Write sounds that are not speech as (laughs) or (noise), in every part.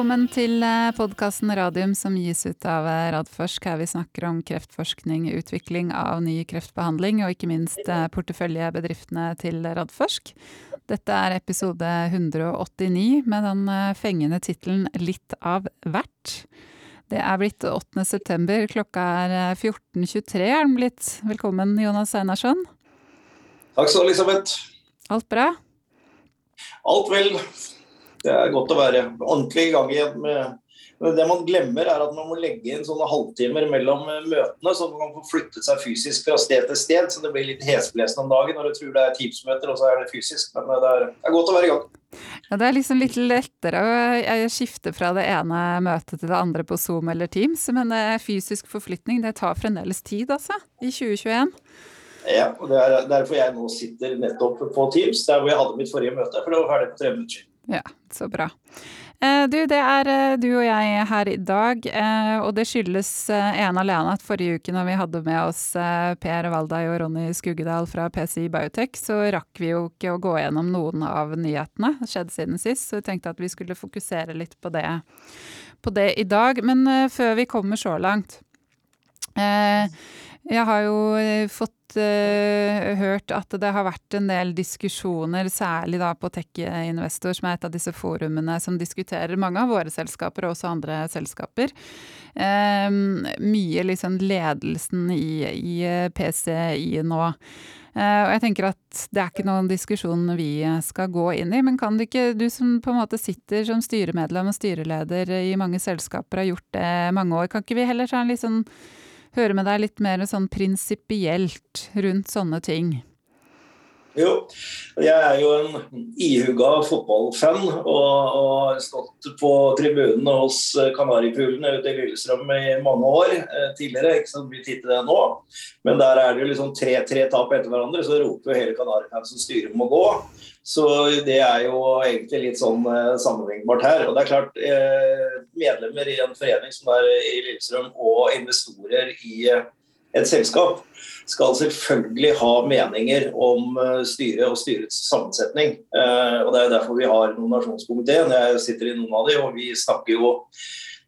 Velkommen til eh, podkasten Radium som gis ut av eh, Radforsk, her vi snakker om kreftforskning, utvikling av ny kreftbehandling og ikke minst eh, porteføljebedriftene til Radforsk. Dette er episode 189 med den fengende tittelen Litt av hvert. Det er blitt 8. september, klokka er 14.23 er den blitt. Velkommen, Jonas Einarsson. Takk skal du ha, Elisabeth. Alt bra? Alt vel. Det er godt å være ordentlig i gang igjen med det man glemmer, er at man må legge inn sånne halvtimer mellom møtene, så man kan få flyttet seg fysisk fra sted til sted. Så det blir litt hesblesende om dagen når du tror det er Teams-møter, og så er det fysisk. Men det er, det er, godt å være i gang. Ja, Det er liksom litt lettere å skifte fra det ene møtet til det andre på Zoom eller Teams, men fysisk forflytning det tar fremdeles tid, altså. I 2021. Ja, og det er derfor jeg nå sitter nettopp på Teams, der hvor jeg hadde mitt forrige møte. For det var ferdig på tre minutter ja, så bra. Eh, du, det er eh, du og jeg her i dag, eh, og det skyldes ene alene at forrige uke når vi hadde med oss Per Valdai og Ronny Skuggedal fra PCI Biotech, så rakk vi jo ikke å gå gjennom noen av nyhetene. Det skjedde siden sist, så vi tenkte at vi skulle fokusere litt på det, på det i dag. Men før vi kommer så langt Jeg har jo fått uh, hørt at det har vært en del diskusjoner, særlig da på TechInvestor, som er et av disse forumene som diskuterer mange av våre selskaper, og også andre selskaper. Um, mye liksom ledelsen i, i PCI nå. Uh, og jeg tenker at det er ikke noen diskusjon vi skal gå inn i, men kan du ikke, du som på en måte sitter som styremedlem og styreleder i mange selskaper, har gjort det mange år, kan ikke vi heller ta en litt sånn høre med deg litt mer sånn prinsipielt rundt sånne ting. Jo, jeg er jo en ihuga fotballfan og, har stått på tribunene hos Kanarifuglene ute i Lillestrøm i mange år eh, tidligere. Ikke så mye tid til det nå, men der er det jo liksom tre, tre tap etter hverandre, så roper jo hele Kanarifansen styret må gå. Så det er jo egentlig litt sånn eh, sammenlignbart her. Og det er klart, eh, medlemmer i en forening som er i Lillestrøm, og investorer i eh, et selskap, skal selvfølgelig ha meninger om eh, styret og styrets sammensetning. Eh, og Det er derfor vi har nominasjonskomiteen. Jeg sitter i noen av de, og vi snakker jo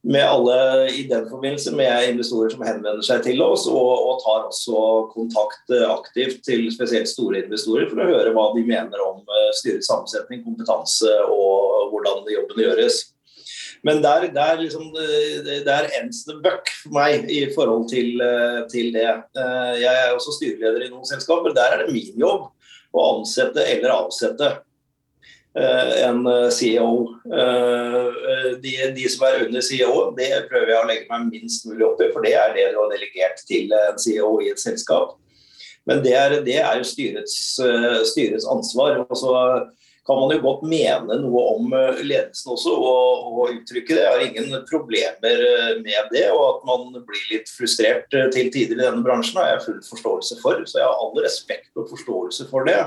med alle i den forbindelse med investorer som henvender seg til oss, og, og, tar også kontakt eh, aktivt til spesielt store investorer for å høre hva de mener om styrets sammensetning, kompetanse og hvordan jobben gjøres. Men der, der, liksom, det er ends the buck for meg i forhold til, til, det. Jeg er også styreleder i noen selskaper. Der er det min jobb å ansette eller avsette. Eh, en eh, CEO. Eh, de, de, som er under CEO, det prøver jeg å legge meg minst mulig opp i, for det er det du har delegert til en CEO i et selskap. Men det er, det er jo styrets, styrets, ansvar. og så kan man jo godt mene noe om ledelsen også, og, og, uttrykke det. Jeg har ingen problemer med det. Og at man blir litt frustrert til tider i denne bransjen, har jeg full forståelse for. Så jeg har all respekt og forståelse for det.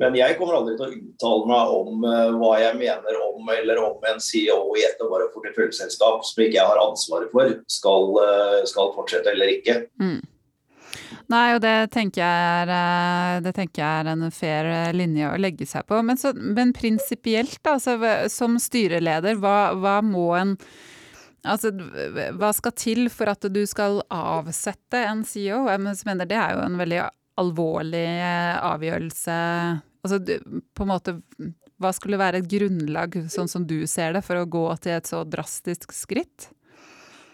Men jeg kommer aldri til å uttale meg om hva jeg mener om eller om en CEO i et av våre porteføljeselskap som ikke jeg har ansvaret for, skal, skal fortsette eller ikke. Mm. Nei, og det tenker, er, eh, det tenker jeg er, en fair linje å legge seg på. Men, men prinsipielt, altså, som styreleder, hva, hva må en Altså, hva skal til for at du skal avsette en CEO? Jeg mener det er jo en veldig alvorlig avgjørelse Altså på en måte Hva skulle være et grunnlag, sånn som du ser det, for å gå til et så drastisk skritt?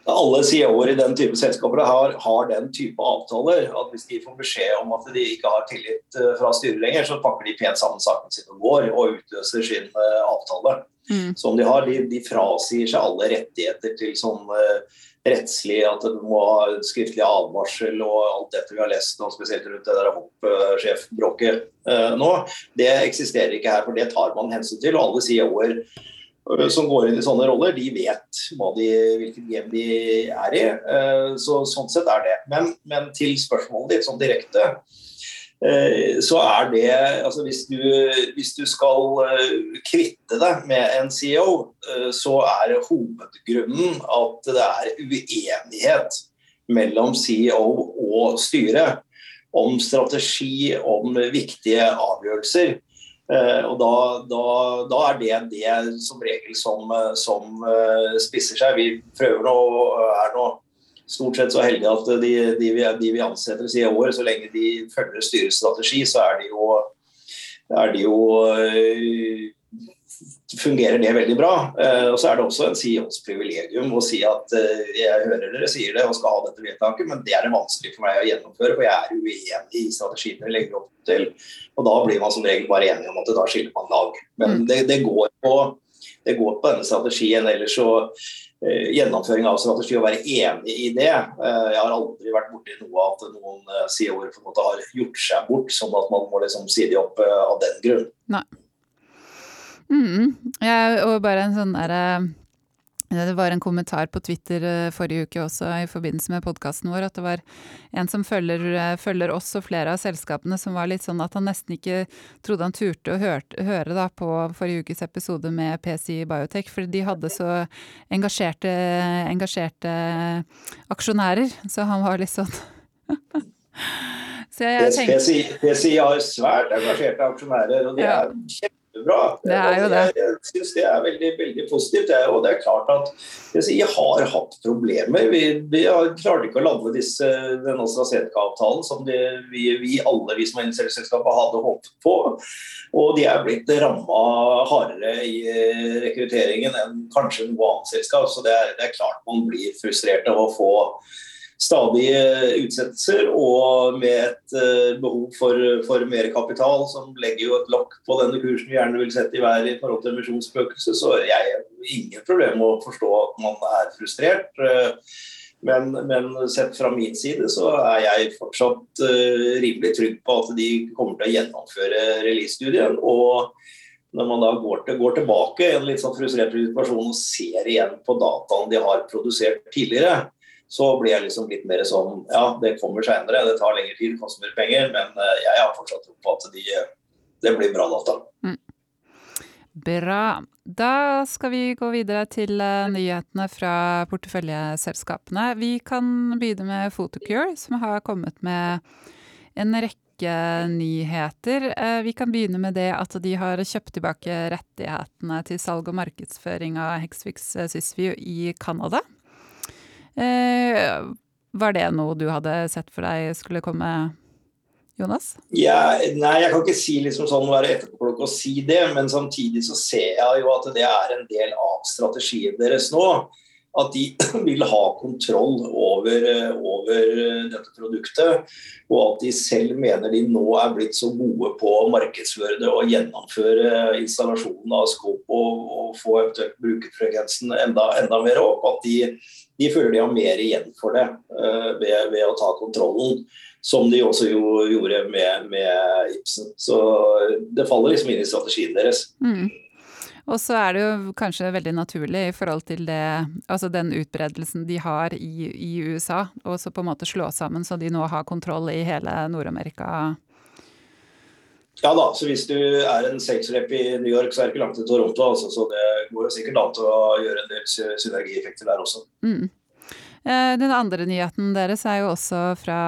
Alle CEO-er i den type selskaper har, har, den type avtaler. at Hvis de får beskjed om at de ikke har tillit eh, fra styret lenger, så pakker de pent sammen saken sin og går og utløser sin uh, avtale. Mm. Som de har. De, de, frasier seg alle rettigheter til sånn uh, rettslig, at du må ha skriftlig advarsel og alt dette vi har lest nå, spesielt rundt det der hoppsjefbråket eh, nå, det eksisterer ikke her. For det tar man hensyn til. og Alle CEO-er eh, som går inn i sånne roller, de vet de, hvilket game de er i. Eh, så, sånn sett er det. Men, men til spørsmålet ditt sånn direkte. Eh, så er det altså hvis du, hvis du, skal eh, kvitte deg med en CEO, eh, så er hovedgrunnen at det er uenighet mellom CEO og styret om strategi, om viktige avgjørelser. Uh, og da, da, da, er det det som regel som, som uh, spisser seg. Vi prøver nå, er nå stort sett så heldige at de, de, de vi ansetter i år, så lenge de følger styrets strategi, så er de jo, er de jo fungerer det veldig bra. Uh, og så er det også en CEOs privilegium å si at uh, jeg hører dere sier det og skal ha dette vedtaket, men det er det vanskelig for meg å gjennomføre, for jeg er uenig i strategien dere legger opp til. Og da blir man som regel bare enig om at da skiller man lag. Men mm. det, det, går på, det, går på, denne strategien. Ellers så uh, gjennomføring av strategi og være enig i det. jeg har aldri vært borti noe at noen CEO-er har gjort seg bort, sånn at man må liksom si de opp av den grunn. Nei. Mm. Ja, og bare en sånn derre det var en kommentar på Twitter eh, forrige uke også i forbindelse med podkasten vår, at det var en som følger, eh, følger, oss og flere av selskapene, som var litt sånn at han nesten ikke trodde han turte å høre, høre da på forrige ukes episode med PCI Biotech, for de hadde så engasjerte, engasjerte aksjonærer. Så han var litt sånn (laughs) Så jeg, jeg tenkte... PCI, har svært engasjerte aksjonærer, og de er kjempebra. Det er jo det. Jeg, jeg syns det er veldig, veldig positivt. og det er klart at jeg har hatt problemer. Vi, vi klarte ikke å lande disse, denne AstraZeneca-avtalen som det, vi, vi, alle vi som er selskapet hadde håpet på. Og de er blitt ramma hardere i rekrutteringen enn kanskje noe annet selskap. Så det er, det er klart man blir frustrert av å få stadige utsettelser og med et uh, behov for, for, mer kapital, som legger jo et lokk på denne kursen vi gjerne vil sette i været i forhold til emisjonsspøkelset, Så jeg har ingen problem med å forstå at man er frustrert. Uh, men, men, sett fra min side så er jeg fortsatt uh, rimelig trygg på at de kommer til å gjennomføre release-studien. og når man da går, til, går tilbake i en litt sånn frustrert situasjon og ser igjen på dataene de har produsert tidligere, så blir jeg liksom litt mer sånn Ja, det kommer seinere, det tar lengre tid, det koster mer penger, men eh, jeg har fortsatt tro på at de, det blir bra data. Mm. Bra. Da skal vi gå videre til uh, nyhetene fra porteføljeselskapene. Vi kan begynne med Photocure, som har kommet med en rekke nyheter. Vi kan begynne med det at de har kjøpt tilbake rettighetene til salg og markedsføring av Hexfix Sysview i Canada. Eh, var det noe du hadde sett for deg skulle komme, Jonas? Ja, nei, jeg kan ikke si liksom sånn være etterpåklok og si det, men samtidig så ser jeg jo at det er en del av strategien deres nå. At de (clears throat) vil ha kontroll over, over, dette produktet. Og at de selv mener de nå er blitt så gode på å markedsføre det og gjennomføre installasjonen av skop og, og få eventuelt brukerfrekvensen enda, enda mer opp. At de de føler de har mer igjen for det uh, ved, ved, å ta kontrollen. Som de også jo, gjorde med, med, Ibsen. Så det faller liksom inn i strategien deres. Mm. Og så er det jo kanskje veldig naturlig i forhold til det, altså den utbredelsen de har i, i USA, og så på en måte slå sammen så de nå har kontroll i hele Nord-Amerika ja da, så hvis du er en sexrep i New York, så er det ikke langt til Toronto. Altså, så det går jo sikkert an til å gjøre en del synergieffekter der også. Mm. Eh, den andre nyheten deres er jo også fra,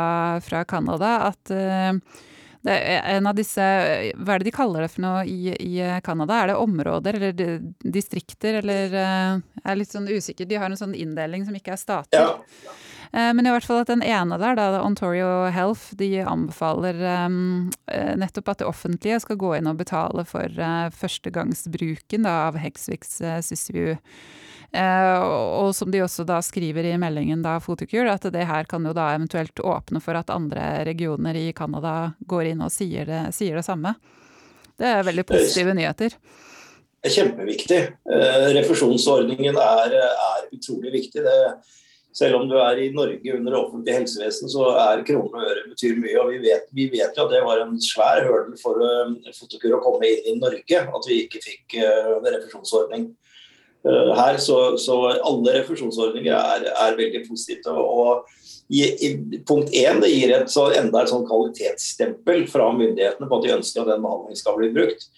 fra Canada. At uh, det er en av disse Hva er det de kaller det for noe i, i Canada? Er det områder eller distrikter eller Jeg er litt sånn usikker. De har en sånn inndeling som ikke er stater. Ja. Eh, men i hvert fall at den ene der, da, Ontario Health, de anbefaler um, nettopp at det offentlige skal gå inn og betale for uh, førstegangsbruken da, av Hexvix uh, Sysview. Uh, og som de også da skriver i meldingen da, Fotokur, at det her kan jo da eventuelt åpne for at andre regioner i Canada går inn og sier det, sier det samme. Det er veldig positive nyheter. Det er kjempeviktig. Uh, refusjonsordningen er, er, utrolig viktig. Det selv om du er i Norge under det offentlige helsevesen, så er kroner og øre betyr mye. og Vi vet, vi vet jo at det var en svær hørdel for uh, Fotokur å komme inn i Norge, at vi ikke fikk refusjonsordning. Uh, her, så, så, alle refusjonsordninger er, er veldig positive. og i, i, punkt én, Det gir et, så enda et sånn kvalitetsstempel fra myndighetene på at de ønsker at den behandlingen skal bli brukt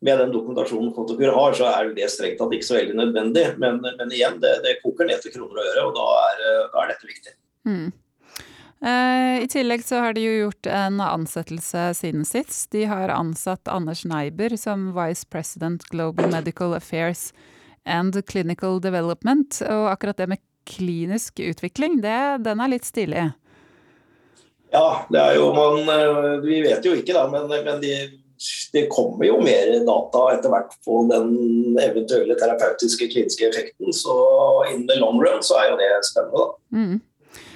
med den dokumentasjonen Fotokur har, så er det strengt tatt ikke så veldig nødvendig. Men, men igjen, det, det, koker ned til kroner og øre, og da er, da er dette viktig. Mm. I tillegg så har de jo gjort en ansettelse siden sist. De har ansatt Anders Neiber som Vice President Global Medical Affairs and Clinical Development. Og akkurat det med klinisk utvikling, det, den er litt stilig. Ja, det er jo man Vi vet jo ikke, da, men, men de det kommer jo mer data etter hvert på den eventuelle terapeutiske kliniske effekten. Så in the long run så er jo det spennende, da. Mm.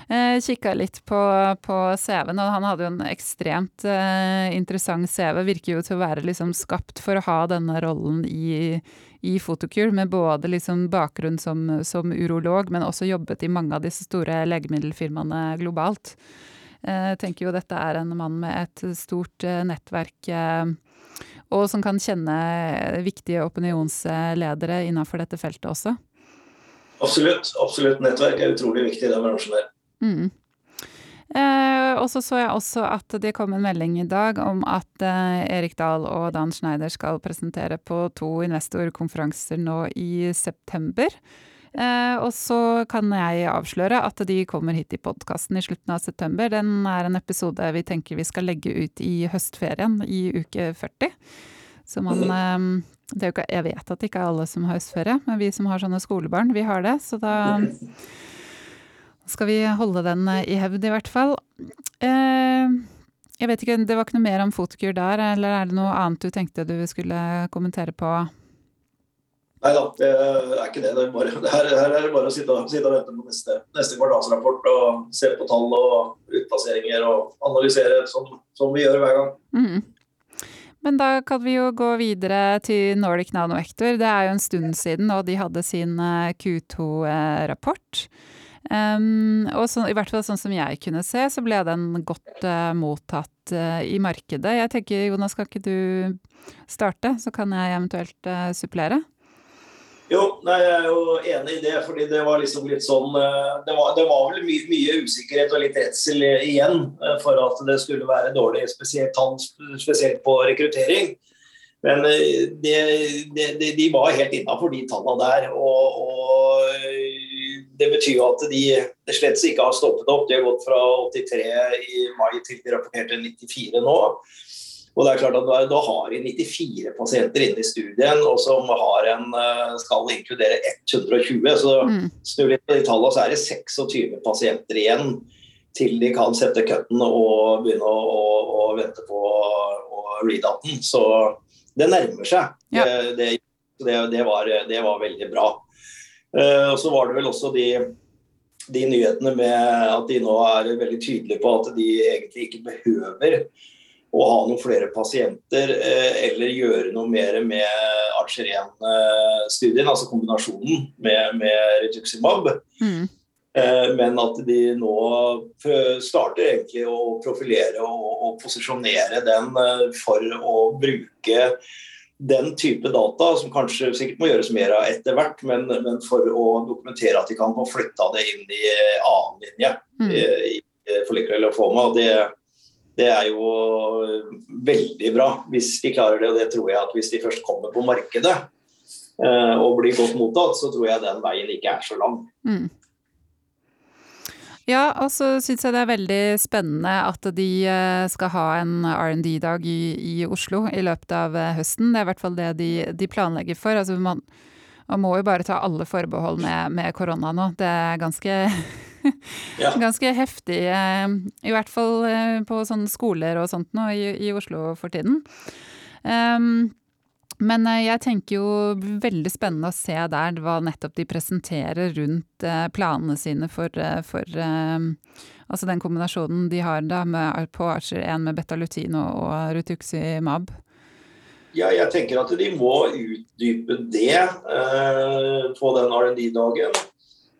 Eh, Kikka litt på, på CV-en, og han hadde jo en ekstremt eh, interessant CV. Virker jo til å være liksom skapt for å ha denne rollen i, i Fotokur, med både liksom bakgrunn som, som urolog, men også jobbet i mange av disse store legemiddelfirmaene globalt. Jeg eh, tenker jo dette er en mann med et stort eh, nettverk, eh, og som kan kjenne viktige opinionsledere innenfor dette feltet også. Absolutt. absolutt. Nettverk er utrolig viktig i den bransjen der. Mm. Eh, og så så jeg også at det kom en melding i dag om at eh, Erik Dahl og Dan Schneider skal presentere på to investorkonferanser nå i september. Eh, og så kan jeg avsløre at de kommer hit i podkasten i slutten av september. Den er en episode vi tenker vi skal legge ut i høstferien i uke 40. Så man eh, det er jo ikke, Jeg vet at det ikke er alle som har høstferie, men vi som har sånne skolebarn, vi har det. Så da skal vi holde den i hevd, i hvert fall. Eh, jeg vet ikke, Det var ikke noe mer om fotokur der, eller er det noe annet du tenkte du skulle kommentere på? Nei da, det er ikke det. det er bare, her, her, er det bare å sitte, sitte og vente på neste, neste, kvartalsrapport og se på tall og utplasseringer og analysere som, som vi gjør hver gang. Mm. Men da kan vi jo gå videre til Nordic Nanovector. Det er jo en stund siden, og de hadde sin eh, Q2-rapport. Um, og så, i hvert fall sånn som jeg kunne se, så ble den godt uh, mottatt uh, i markedet. Jeg tenker, Jonas, skal ikke du starte, så kan jeg eventuelt uh, supplere? Jo, nei, jeg er jo enig i det. fordi det var liksom litt sånn Det var, det var vel mye, mye usikkerhet og litt redsel igjen for at det skulle være dårlig, spesielt, spesielt på rekruttering. Men de, de, de var helt innafor de tallene der. Og, og, det betyr jo at de slett ikke har stoppet opp. De har gått fra 83 i mai til de rapporterte 94 nå. Og det er klart at Da har vi 94 pasienter inne i studien, og som en, eh, skal inkludere 120. Så mm. snur litt på de tallene, så er det 26 pasienter igjen til de kan sette cutten og begynne å, å, å vente på readouten. Så det nærmer seg. Ja. Det, det, det, var, det, var, veldig bra. Uh, og så var det vel også de, de nyhetene med at de nå er veldig tydelige på at de egentlig ikke behøver å ha noen flere pasienter eh, eller gjøre noe mer med Archer-1-studien, altså kombinasjonen med, med Rituximab. Mm. Eh, men at de nå starter egentlig å profilere og, og posisjonere den eh, for å bruke den type data, som kanskje sikkert må gjøres mer av etter hvert, men, men, for å dokumentere at de kan få flytta det inn i annen linje mm. i, i follicular lymphoma. Det, det er jo veldig bra hvis de klarer det. Og det tror jeg at hvis de først kommer på markedet eh, og blir godt mottatt, så tror jeg den veien ikke er så lang. Mm. Ja, og så syns jeg det er veldig spennende at de eh, skal ha en R&D-dag i, i, Oslo i løpet av eh, høsten. Det er i hvert fall det de, de planlegger for. Altså man, man, må jo bare ta alle forbehold med, med korona nå. Det er ganske (laughs) ja. Ganske heftig, eh, i hvert fall på sånne skoler og sånt nå i, i Oslo for tiden. Um, men eh, jeg tenker jo veldig spennende å se der hva nettopp de presenterer rundt planene sine for, for altså den kombinasjonen de har da med, på Archer 1 med betalutin og, og Rutuximab. Ja, jeg tenker at de må utdype det eh, på den R&D-dagen.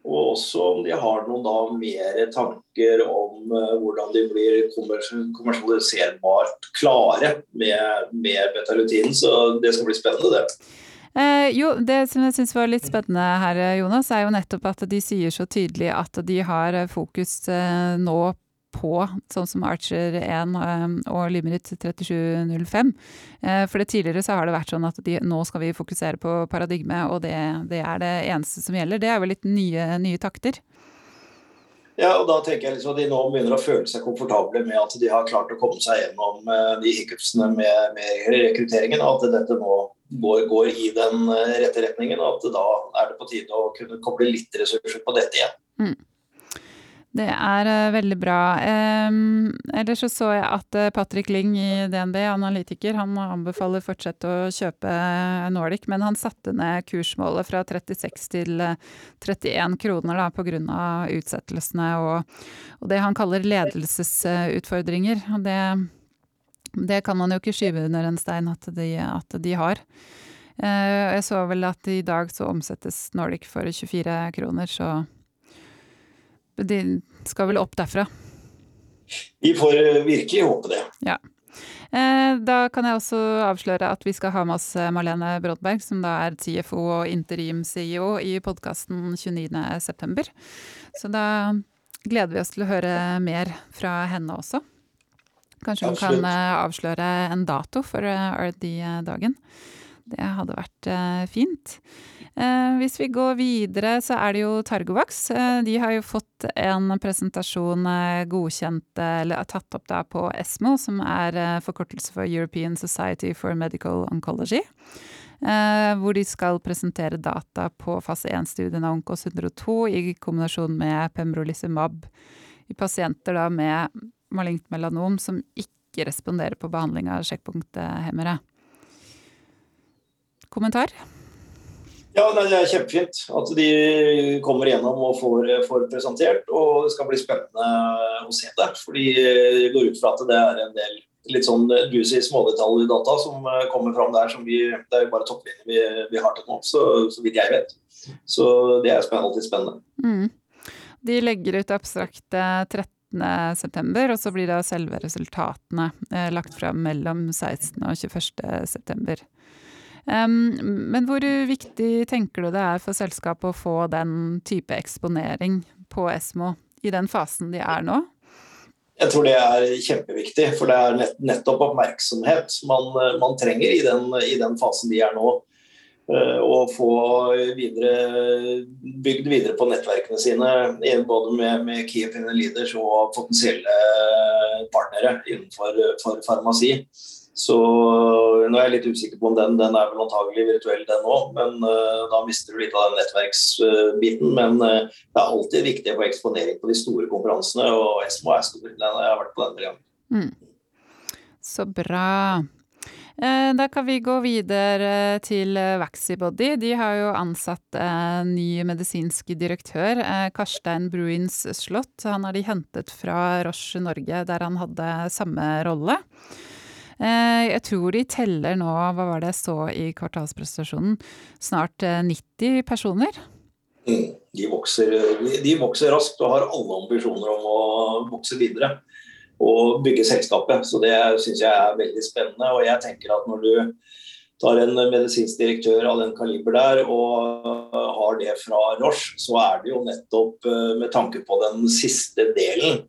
Og også om de har noen da mer tanker om uh, hvordan de blir kommersialiserbart klare med, med betalutinen. Så det skal bli spennende, det. Eh, jo, det som jeg syns var litt spennende her, Jonas, er jo nettopp at de sier så tydelig at de har fokus eh, nå på, sånn som Archer 1 eh, og Limerick 3705. Eh, for det tidligere så har det vært sånn at de, nå skal vi fokusere på paradigme, og det, det, er det eneste som gjelder. Det er vel litt nye, nye takter? Ja, og da tenker jeg liksom at De nå begynner å føle seg komfortable med at de har klart å komme seg gjennom eh, de hiccupsene med, med rekrutteringen. og At dette nå går, går, i den rette retningen. og at Da er det på tide å kunne koble litt ressurser på dette igjen. Mm. Det er uh, veldig bra. Um, ellers så så jeg at uh, Patrick Ling i DNB, analytiker, han anbefaler fortsatt å kjøpe Nordic, men han satte ned kursmålet fra 36 til uh, 31 kroner da, pga. utsettelsene og, og, det han kaller ledelsesutfordringer. Og det, det, kan man jo ikke skyve under en stein at de, at de har. jeg så vel at i dag så omsettes Nordic for 24 kroner, så de skal vel opp derfra? Vi får eh, virkelig håpe det. Ja. Eh, da kan jeg også avsløre at vi skal ha med oss eh, Marlene Brodberg, som da er TFO og interim-CEO i podkasten 29.9. Så da gleder vi oss til å høre mer fra henne også. Kanskje hun kan avsløre en dato for RD-dagen. Det hadde vært fint. Eh, hvis vi går videre, så er det jo Targovax. Eh, de har jo fått en presentasjon eh, godkjent, eller tatt opp da på ESMO, som er forkortelse for European Society for Medical Oncology. Hvor de skal presentere data på fase 1-studien av Onkos 102 i kombinasjon med pembrolizumab i pasienter da med malignt melanom som ikke responderer på behandling av sjekkpunkthemmere. Kommentar? Ja, nei, Det er kjempefint at de kommer gjennom og får, får, presentert. Og det skal bli spennende å se det. fordi det går ut fra at det er en del litt sånn juicy smådetaljdata som kommer fram der. som vi, Det er jo bare topplinjer vi, vi, har til nå, så, så, vidt jeg vet. Så det er spennende, alltid spennende. Mm. De legger ut abstrakte 13. September, og så blir da selve resultatene eh, lagt fram mellom 16. og 21.9. Men hvor viktig tenker du det er for selskapet å få den type eksponering på Esmo i den fasen de er nå? Jeg tror det er kjempeviktig, for det er nettopp oppmerksomhet man, man trenger i den, i den, fasen de er nå. Og å få videre, bygd videre på nettverkene sine, både med, med Key Opinion Leaders og potensielle partnere innenfor farmasi. Så nå er jeg litt usikker på om den, den er vel antagelig virtuell den òg, men uh, da mister du litt av den nettverksbiten. Men uh, det er alltid viktig å få eksponering på de store konferansene, og Esmo er stor. Den, jeg har vært på den en gang. Mm. Så bra. Eh, da kan vi gå videre til Vaxibody. De har jo ansatt ny medisinsk direktør, Karstein Bruins Slott. Han har de hentet fra Roche Norge, der han hadde samme rolle. Eh, jeg tror de teller nå, hva var det jeg så i kvartalsprestasjonen, snart 90 eh, personer. Mm, de, vokser, de vokser raskt og har alle ambisjoner om å vokse videre og bygge selskapet. Så det syns jeg er veldig spennende. Og jeg tenker at når du tar en medisinsk direktør av den kaliber der og har det fra Roche, så er det jo nettopp eh, med tanke på den siste delen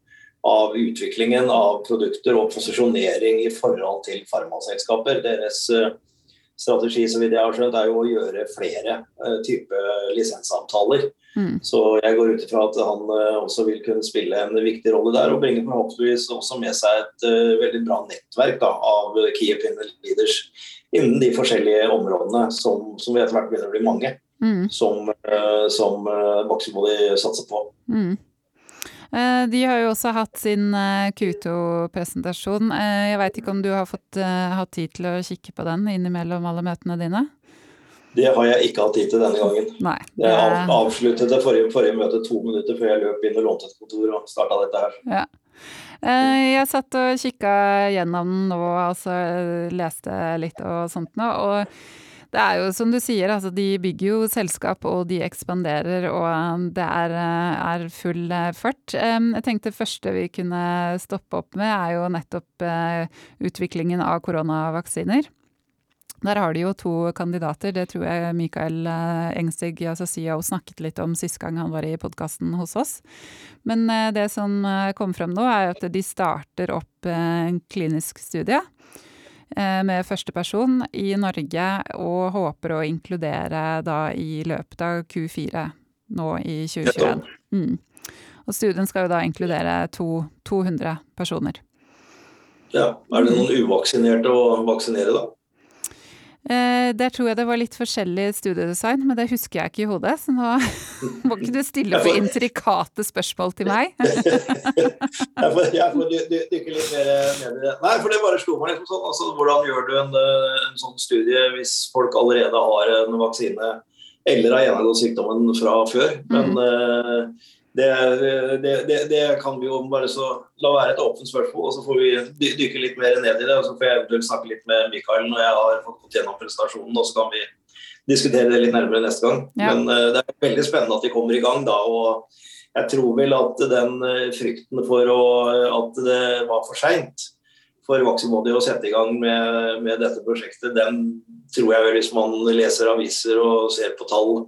av utviklingen av produkter og posisjonering i forhold til farmaselskaper. Deres eh, strategi så vidt jeg har skjønt, er jo å gjøre flere type typer lisensavtaler. Mm. Så jeg går ut ifra at han uh, også vil kunne spille en viktig rolle der, og bringe forhåpentligvis også med seg et veldig bra nettverk da, av key opinion leaders innen de forskjellige områdene som, som vi etter hvert begynner å bli mange, mm. som, som Boxybody satser på. Mm. Eh, de har jo også hatt sin eh, Q2-presentasjon. Eh, jeg veit ikke om du har fått hatt tid til å kikke på den innimellom alle møtene dine? Det har jeg ikke hatt tid til denne gangen. Nei. Jeg avsluttet det forrige, forrige møte to minutter før jeg løp inn og lånte et kontor og starta dette her. Ja. Jeg satt og kikka gjennom den nå, altså leste litt og sånt nå. og det er jo som du sier, altså de bygger jo selskap og de ekspanderer og um, det er, uh, er full uh, fart. Um, jeg tenkte det første vi kunne stoppe opp med er jo nettopp uh, utviklingen av koronavaksiner. Der har de jo to kandidater, det tror jeg Mikael Engstig, altså CEO, snakket litt om sist gang han var i podkasten hos oss. Men det som kom frem nå, er at de starter opp en klinisk studie Eh, med førsteperson i Norge, og håper å inkludere da i løpet av Q4 nå i 2021. Mm. Og studien skal jo da inkludere to, 200 personer. Ja, Er det noen uvaksinerte å vaksinere, da? Eh, der tror jeg det var litt forskjellig studiedesign, men det husker jeg ikke i hodet. Så nå (laughs) må ikke du stille for intrikate spørsmål til meg. (laughs) jeg får, jeg får dykke litt mer ned i det. Nei, for det bare slo meg liksom sånn. Altså, hvordan gjør du en, en, sånn studie hvis folk allerede har en vaksine eller har gjennomgått sykdommen fra før? Men mm. uh, det, det, det, det, kan vi jo bare så la være et åpent spørsmål, og så får vi dykke litt mer ned i det. og Så får jeg eventuelt snakke litt med Mikael når jeg har fått gjennom presentasjonen, og så kan vi diskutere det litt nærmere neste gang. Ja. Men uh, det er veldig spennende at vi kommer i gang da. og jeg tror vel at den eh, frykten for å, at det var for seint for Vaxibody å sette i gang med, med, dette prosjektet, den tror jeg vel hvis man leser aviser og ser på tall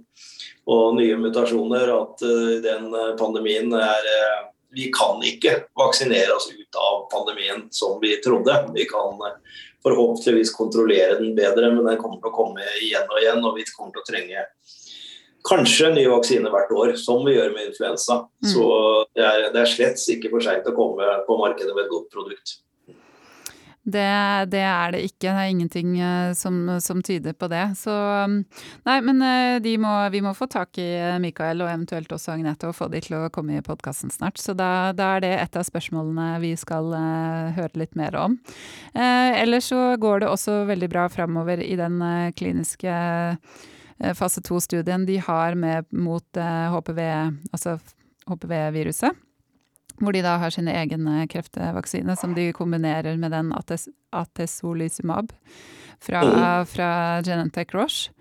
og nye mutasjoner, at uh, den eh, pandemien er uh, Vi kan ikke vaksinere oss ut av pandemien som vi trodde. Vi kan forhåpentligvis kontrollere den bedre, men den kommer til å komme igjen og igjen. Og vi kommer til å trenge kanskje nye vaksiner hvert år, som vi gjør med influensa. Mm. Så det er, det er slett ikke for seint å komme på markedet med et godt produkt. Det, det, er det ikke. Det er ingenting eh, som, som tyder på det. Så mm, nei, men eh, må, vi må få tak i eh, Mikael og eventuelt også Agnete og få de til å komme i podkasten snart. Så da, da, er det et av spørsmålene vi skal høre litt mer om. Eh, ellers så går det også veldig bra framover i den kliniske fase to-studien de har med mot HPV, altså HPV-viruset. Hvor de da har sine egne eh, kreftvaksine som de kombinerer med den ates atesolizumab fra, fra Genentech Roche.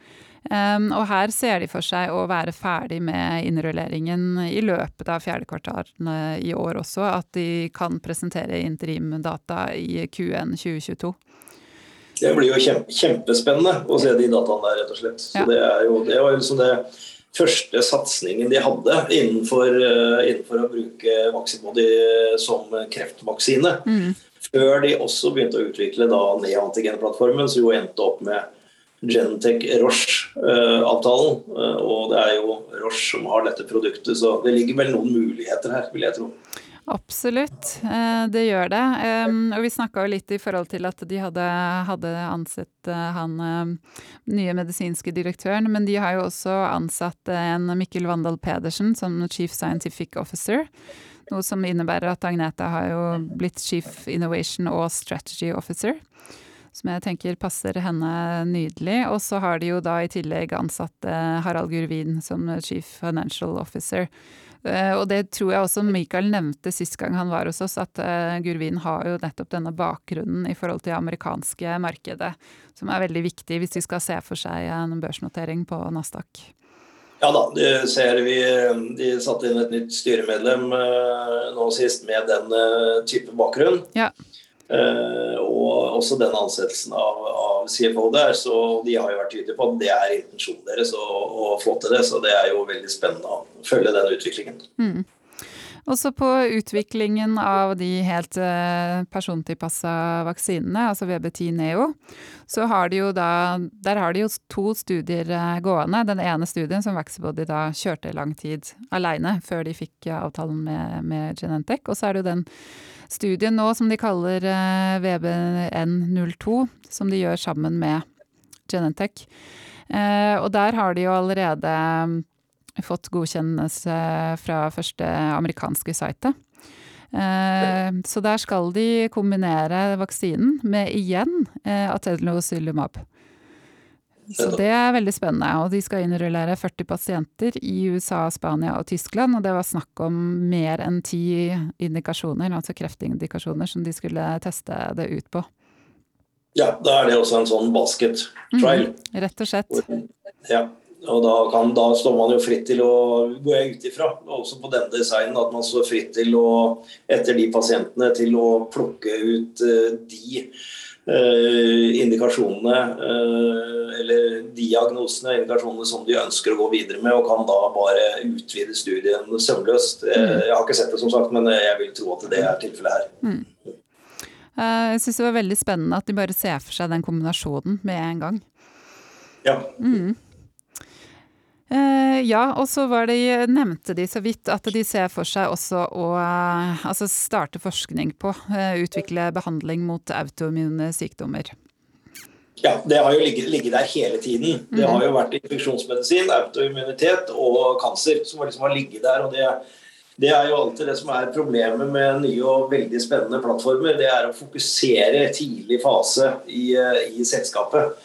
Um, og her ser de for seg å være ferdig med innrulleringen i løpet av fjerde kvartal i år også. At de kan presentere interimdata i Q1 2022. Det blir jo kjempespennende å se de dataene der, rett og slett. Så ja. det, er jo, det var jo liksom det første satsingen de hadde innenfor, uh, innenfor å bruke Vaxibody som kreftvaksine. Mm. Før de også begynte å utvikle da neantigenplattformen, som jo endte opp med Genentech Roche-avtalen. Uh, og det er jo Roche som har dette produktet, så det ligger vel noen muligheter her, vil jeg tro. Absolutt, eh, det gjør det. Og vi snakka litt i forhold til at de hadde, hadde ansett eh, han nye medisinske direktøren, men de har jo også ansatt en Mikkel Wandal Pedersen som Chief Scientific Officer. Noe som innebærer at Agnete har jo blitt Chief Innovation og Strategy Officer. Som jeg tenker passer henne nydelig. Og så har de jo da i tillegg ansatt eh, Harald Gurvin som Chief Financial Officer. Eh, og det tror jeg også Michael nevnte sist gang han var hos oss, at uh, Gurvin har jo nettopp denne bakgrunnen i forhold til det amerikanske markedet, som er veldig viktig hvis de skal se for seg en børsnotering på Nasdaq. Ja da, det ser vi. De satte inn et nytt styremedlem uh, nå sist med den type bakgrunn. Ja. Uh, og også den ansettelsen av, av, CFO der. Så de har jo vært tydelige på at det er intensjonen deres å, å, få til det. Så det er jo veldig spennende å følge den utviklingen. Mm. Også på utviklingen av de helt uh, persontilpassa vaksinene, altså VB10 Neo, så har de jo da Der har de jo to studier uh, gående. Den ene studien som Vaxibody da kjørte lang tid aleine før de fikk avtalen med, med Genentech. Og så er det jo den studien nå som de kaller eh, VBN02, som de gjør sammen med Genentech. Eh, og der har de jo allerede mm, fått godkjennelse fra første amerikanske site. Eh, så der skal de kombinere vaksinen med igjen atelocylumab. Så det er veldig spennende. Og de skal innrullere 40 pasienter i USA, Spania og Tyskland. Og det var snakk om mer enn ti indikasjoner, altså kreftindikasjoner, som de skulle teste det ut på. Ja, da er det også en sånn basket trial. Mm, rett og slett. Ja, og da, kan, da, står man jo fritt til å gå ut ifra, også på denne designen, at man står fritt til å, etter de pasientene, til å plukke ut uh, de Eh, indikasjonene eh, eller diagnosene og indikasjonene som de ønsker å gå videre med, og kan da bare utvide studien sømløst. Eh, mm. Jeg har ikke sett det, som sagt, men jeg vil tro at det er tilfellet her. Mm. Jeg syns det var veldig spennende at de bare ser for seg den kombinasjonen med en gang. Ja. Mm. Eh, ja, og så de, nevnte de så vidt at de ser for seg også å eh, altså starte forskning på eh, utvikle behandling mot autoimmune sykdommer. Ja, det har jo ligget, ligget, der hele tiden. Det har jo vært infeksjonsmedisin, autoimmunitet og kanser som liksom har ligget der. og det, det, er jo alltid det som er problemet med nye og veldig spennende plattformer. Det er å fokusere tidlig fase i, i selskapet.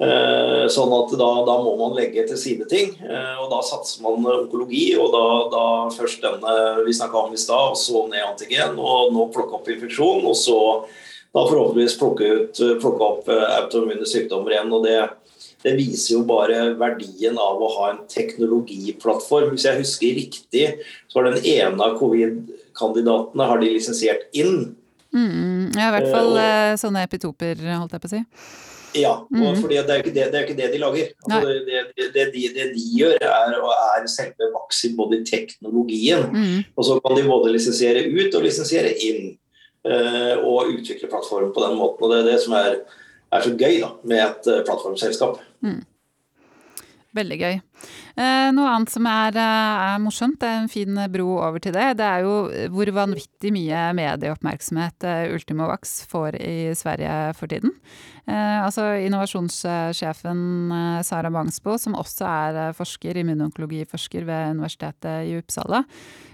Eh, sånn at da, da, må man legge til side ting. Eh, og da satser man onkologi, og da, da først denne vi snakka om i stad, og så ned antigen, og nå plukke opp infeksjon, og så da forhåpentligvis plukke, ut, plukke opp eh, autoimmune sykdommer igjen. og det, det viser jo bare verdien av å ha en teknologiplattform. Hvis jeg husker riktig, så var den ene av covid-kandidatene har de lisensiert inn. Mm, ja, i hvert fall uh, sånne epitoper, holdt jeg på å si. Ja, mm. fordi det det, det er ikke det de lager. Altså, det, det, de, det, de, gjør, er, er selve Vaxibody-teknologien. Mm. Og så kan de både lisensiere ut og lisensiere inn. Eh, og utvikle plattformen på den måten. og Det er det som er, er så gøy da, med et eh, plattformselskap. Mm. Veldig gøy. Eh, noe annet som er, er, morsomt, det er en fin bro over til det, det er jo hvor vanvittig mye medieoppmerksomhet Ultimovax får i Sverige for tiden. Eh, altså Innovasjonssjefen eh, Sara Bangsbo, som også er eh, forsker, immunonkologiforsker ved Universitetet i Uppsala,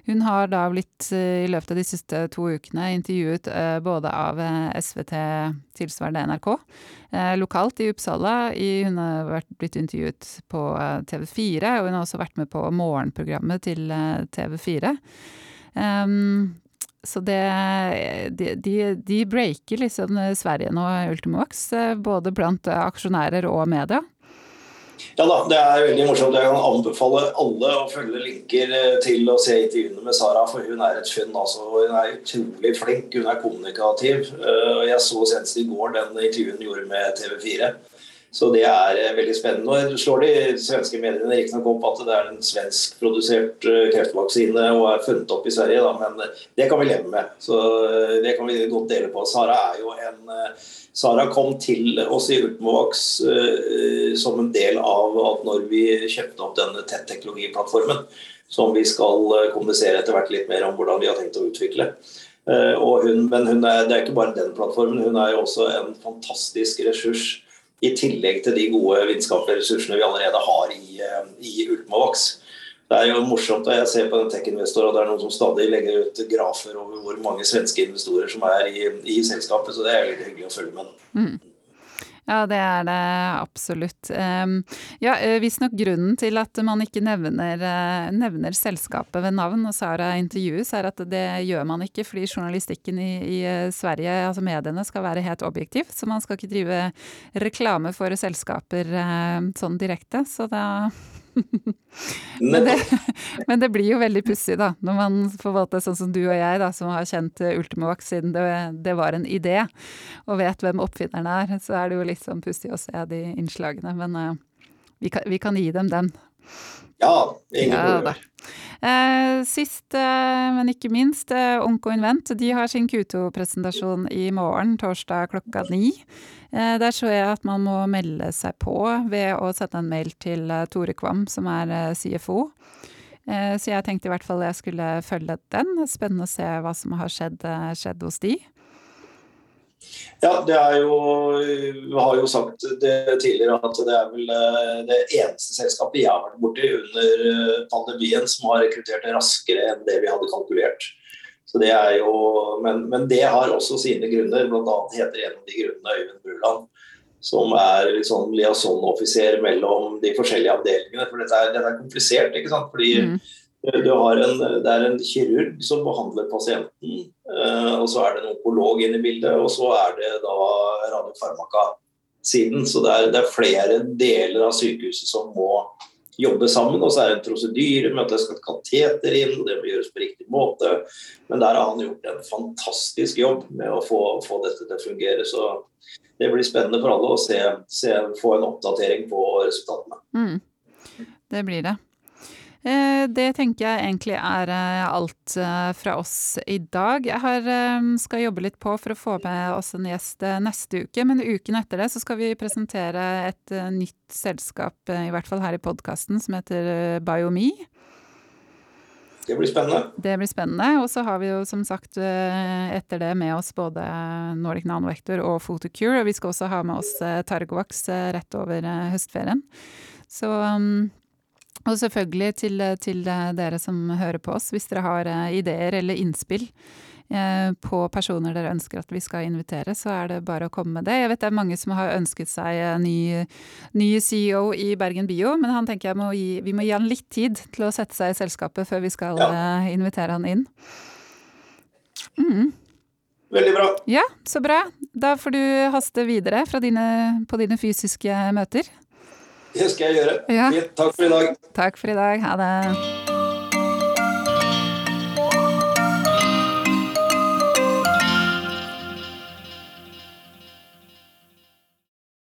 hun har da blitt i løpet av de siste to ukene intervjuet både av SVT, tilsvarende NRK, lokalt i Uppsala. hun har blitt intervjuet på TV4, og hun har også vært med på morgenprogrammet til TV4. Um, så det, de, de, de, breaker liksom Sverige nå, Ultimovax, eh, både blant aksjonærer og media. Ja da, det er veldig morsomt. Jeg kan anbefale alle å følge linker eh, til å se intervjuene med Sara, for hun er et funn. Altså. Hun er utrolig flink, hun er kommunikativ. Eh, jeg så senest i går den intervjuen hun gjorde med TV4. Så det er eh, veldig spennende. Nå slår de svenske mediene riktignok opp at det er en svenskprodusert eh, kreftvaksine og er funnet opp i Sverige, da, men eh, det kan vi leve med. Så det kan vi godt dele på. Sara er jo en Sara kom til oss i Ultimovax uh, som en del av at når vi kjøpte opp denne tett-teknologiplattformen, som vi skal kommunisere etter hvert litt mer om hvordan vi har tenkt å utvikle. Uh, hun, men hun er, det er ikke bare den plattformen, hun er jo også en fantastisk ressurs i tillegg til de gode vitenskapelige vi allerede har i, eh, i Ultimovax. Det er jo morsomt og jeg ser på tech-investor, og det er noen som stadig legger ut grafer over hvor mange svenske investorer som er i, i selskapet, så det er veldig hyggelig å følge med. Mm. Ja, det er det absolutt. Ja, eh, Visstnok grunnen til at man ikke nevner, eh, nevner, selskapet ved navn og Sara intervjues, er at det gjør man ikke fordi journalistikken i, i, eh, Sverige, altså mediene, skal være helt objektiv. Så man skal ikke drive reklame for selskaper sånn direkte. Så da men, det, (laughs) men, det, blir jo veldig pussig, da, når man forvalter sånn som du og jeg, da, som har kjent Ultimovac siden det, det, var en idé, og vet hvem oppfinneren er. Så er det jo litt sånn pussig å se de innslagene. Men uh, vi, kan, vi, kan, gi dem den. Ja, ingen. Ja, Eh, sist, eh, men ikke minst, eh, Onko Invent. De har sin Q2-presentasjon i morgen, torsdag klokka ni. Eh, der så jeg at man må melde seg på ved å sette en mail til Tore Kvam, som er CFO. Så jeg tenkte i hvert fall jeg skulle følge den. Spennende å se hva som har skjedd, skjedd hos de. Ja, det er jo Vi har jo sagt det tidligere at det er vel det eneste selskapet jeg har vært borti under pandemien som har rekruttert raskere enn det vi hadde kalkulert. Så det er jo, men, men, det har også sine grunner. Blant annet heter en av de grunnene Øyvind Bruland, som er liksom liaison-offiser mellom de forskjellige avdelingene. For dette er, dette er komplisert, ikke sant. Fordi mm. En, det er en kirurg som behandler pasienten, eh, og så er det en onkolog inne i bildet, og så er det da radiofarmaka-siden. Så det er, det er flere deler av sykehuset som må jobbe sammen. Og så er det en prosedyre med at det skal et kateter inn, og det må gjøres på riktig måte. Men der har han gjort en fantastisk jobb med å få, få dette til å fungere. Så det blir spennende for alle å se, se, få en oppdatering på resultatene. Mm. Det blir det. Det tenker jeg egentlig er alt fra oss i dag. Jeg har, skal jobbe litt på for å få med oss en gjest neste uke, men uken etter det så skal vi presentere et nytt selskap, i hvert fall her i podkasten, som heter BioMe. Det blir spennende. Det blir spennende. Og så har vi jo som sagt etter det med oss både Nordic Nanovektor og Photocure. Og vi skal også ha med oss Targovax rett over høstferien. Så Og selvfølgelig til, til dere som hører på oss, hvis dere har ideer eller innspill på personer dere ønsker at vi skal invitere, så er det bare å komme med det. Jeg vet det er mange som har ønsket seg ny, ny CEO i Bergen Bio, men han tenker jeg må gi, vi må gi han litt tid til å sette seg i selskapet før vi skal ja. invitere han inn. Mm. Veldig bra. Ja, så bra. Da får du haste videre dine, på dine fysiske møter. Det skal jeg gjøre. Ja. Takk for i dag. Takk for i dag. Ha det.